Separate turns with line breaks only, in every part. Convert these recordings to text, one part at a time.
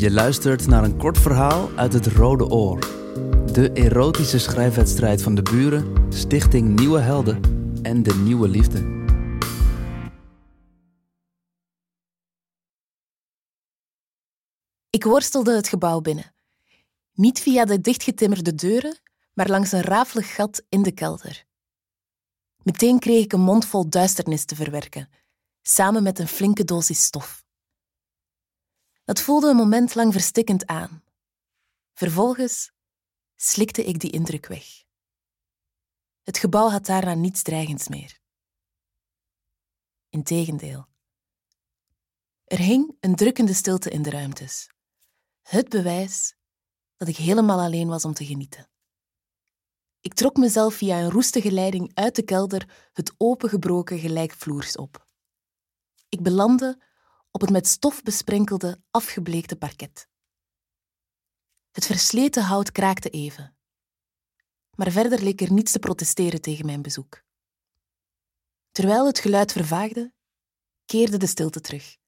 Je luistert naar een kort verhaal uit het Rode Oor. De erotische schrijfwedstrijd van de buren, Stichting Nieuwe Helden en de Nieuwe Liefde.
Ik worstelde het gebouw binnen. Niet via de dichtgetimmerde deuren, maar langs een rafelig gat in de kelder. Meteen kreeg ik een mond vol duisternis te verwerken, samen met een flinke dosis stof. Dat voelde een moment lang verstikkend aan. Vervolgens slikte ik die indruk weg. Het gebouw had daarna niets dreigends meer. Integendeel. Er hing een drukkende stilte in de ruimtes. Het bewijs dat ik helemaal alleen was om te genieten. Ik trok mezelf via een roestige leiding uit de kelder het opengebroken gelijkvloers op. Ik belandde op het met stof besprenkelde, afgebleekte parket. Het versleten hout kraakte even. Maar verder leek er niets te protesteren tegen mijn bezoek. Terwijl het geluid vervaagde, keerde de stilte terug.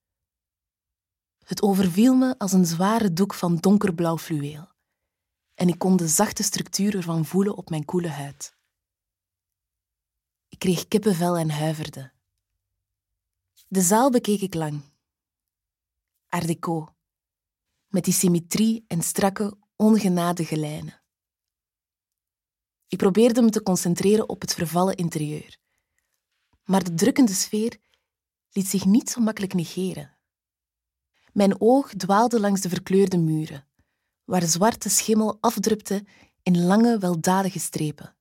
Het overviel me als een zware doek van donkerblauw fluweel en ik kon de zachte structuur ervan voelen op mijn koele huid. Ik kreeg kippenvel en huiverde. De zaal bekeek ik lang. Art Deco, met die symmetrie en strakke, ongenadige lijnen. Ik probeerde me te concentreren op het vervallen interieur. Maar de drukkende sfeer liet zich niet zo makkelijk negeren. Mijn oog dwaalde langs de verkleurde muren waar zwarte schimmel afdrupte in lange, weldadige strepen.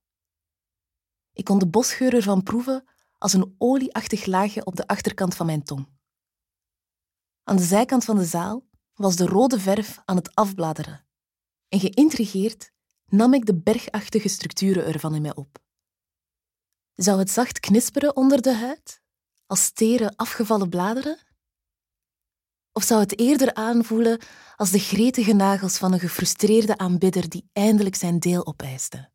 Ik kon de bosgeur ervan proeven als een olieachtig laagje op de achterkant van mijn tong. Aan de zijkant van de zaal was de rode verf aan het afbladeren. En geïntrigeerd nam ik de bergachtige structuren ervan in mij op. Zou het zacht knisperen onder de huid, als steren afgevallen bladeren? Of zou het eerder aanvoelen als de gretige nagels van een gefrustreerde aanbidder die eindelijk zijn deel opeiste?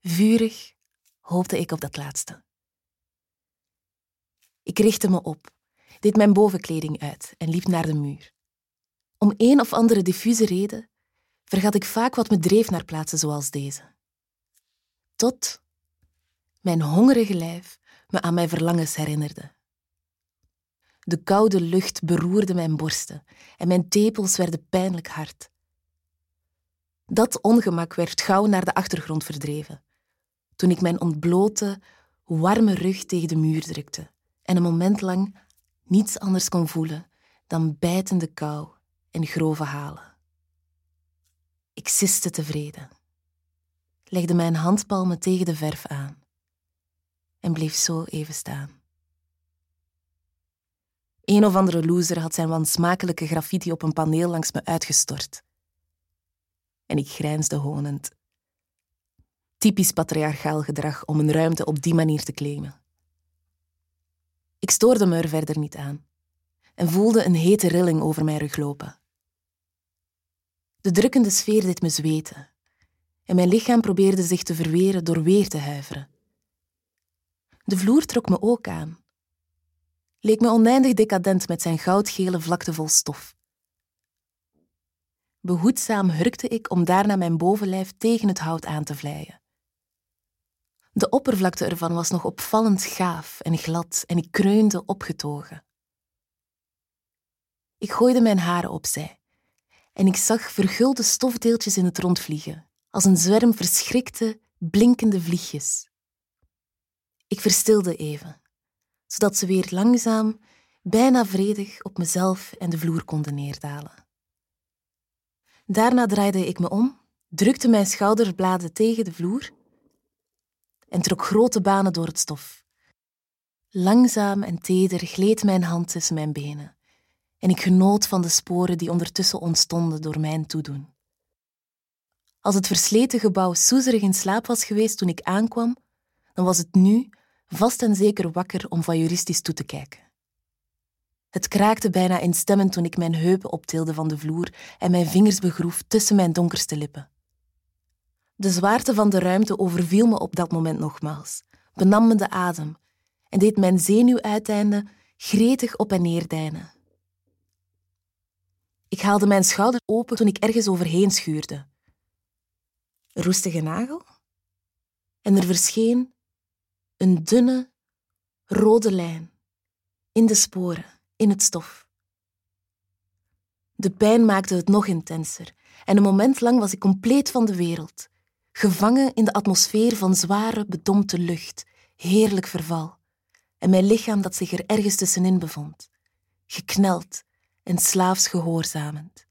Vurig hoopte ik op dat laatste. Ik richtte me op, deed mijn bovenkleding uit en liep naar de muur. Om een of andere diffuse reden vergat ik vaak wat me dreef naar plaatsen zoals deze. Tot mijn hongerige lijf me aan mijn verlangens herinnerde. De koude lucht beroerde mijn borsten en mijn tepels werden pijnlijk hard. Dat ongemak werd gauw naar de achtergrond verdreven, toen ik mijn ontblote, warme rug tegen de muur drukte en een moment lang niets anders kon voelen dan bijtende kou en grove halen. Ik siste tevreden, legde mijn handpalmen tegen de verf aan en bleef zo even staan. Een of andere loser had zijn wansmakelijke graffiti op een paneel langs me uitgestort. En ik grijnsde honend. Typisch patriarchaal gedrag om een ruimte op die manier te claimen. Ik stoorde me er verder niet aan en voelde een hete rilling over mijn rug lopen. De drukkende sfeer deed me zweten en mijn lichaam probeerde zich te verweren door weer te huiveren. De vloer trok me ook aan leek me oneindig decadent met zijn goudgele vlakte vol stof. Behoedzaam hurkte ik om daarna mijn bovenlijf tegen het hout aan te vlijen. De oppervlakte ervan was nog opvallend gaaf en glad en ik kreunde opgetogen. Ik gooide mijn haren opzij en ik zag vergulde stofdeeltjes in het rond vliegen, als een zwerm verschrikte, blinkende vliegjes. Ik verstilde even zodat ze weer langzaam, bijna vredig op mezelf en de vloer konden neerdalen. Daarna draaide ik me om, drukte mijn schouderbladen tegen de vloer en trok grote banen door het stof. Langzaam en teder gleed mijn hand tussen mijn benen en ik genoot van de sporen die ondertussen ontstonden door mijn toedoen. Als het versleten gebouw soezerig in slaap was geweest toen ik aankwam, dan was het nu vast en zeker wakker om voyeuristisch toe te kijken. Het kraakte bijna instemmend toen ik mijn heupen optilde van de vloer en mijn vingers begroef tussen mijn donkerste lippen. De zwaarte van de ruimte overviel me op dat moment nogmaals, benam me de adem en deed mijn zenuwuiteinden gretig op en neer deinen. Ik haalde mijn schouder open toen ik ergens overheen schuurde. Roestige nagel? En er verscheen een dunne, rode lijn in de sporen, in het stof. De pijn maakte het nog intenser en een moment lang was ik compleet van de wereld, gevangen in de atmosfeer van zware, bedompte lucht, heerlijk verval, en mijn lichaam dat zich er ergens tussenin bevond, gekneld en slaafs gehoorzamend.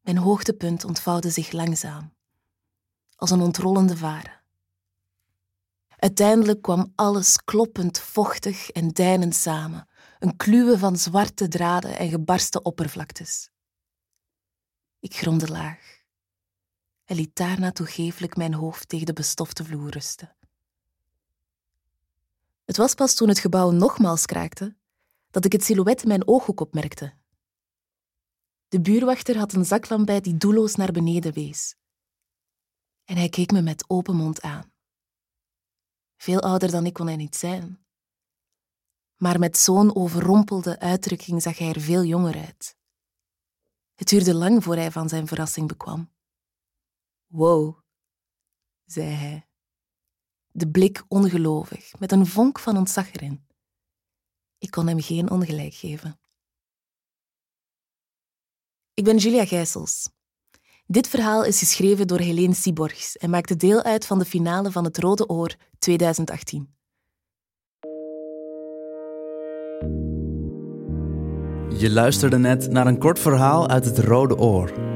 Mijn hoogtepunt ontvouwde zich langzaam, als een ontrollende varen. Uiteindelijk kwam alles kloppend, vochtig en deinend samen, een kluwe van zwarte draden en gebarsten oppervlaktes. Ik gromde laag en liet daarna toegeeflijk mijn hoofd tegen de bestofte vloer rusten. Het was pas toen het gebouw nogmaals kraakte dat ik het silhouet in mijn ooghoek opmerkte. De buurwachter had een zaklamp bij die doelloos naar beneden wees. En hij keek me met open mond aan. Veel ouder dan ik kon hij niet zijn. Maar met zo'n overrompelde uitdrukking zag hij er veel jonger uit. Het duurde lang voor hij van zijn verrassing bekwam. Wow, zei hij. De blik ongelovig, met een vonk van ontzag erin. Ik kon hem geen ongelijk geven. Ik ben Julia Gijsels. Dit verhaal is geschreven door Helene Siborgs en maakte deel uit van de finale van het Rode Oor 2018.
Je luisterde net naar een kort verhaal uit het Rode Oor.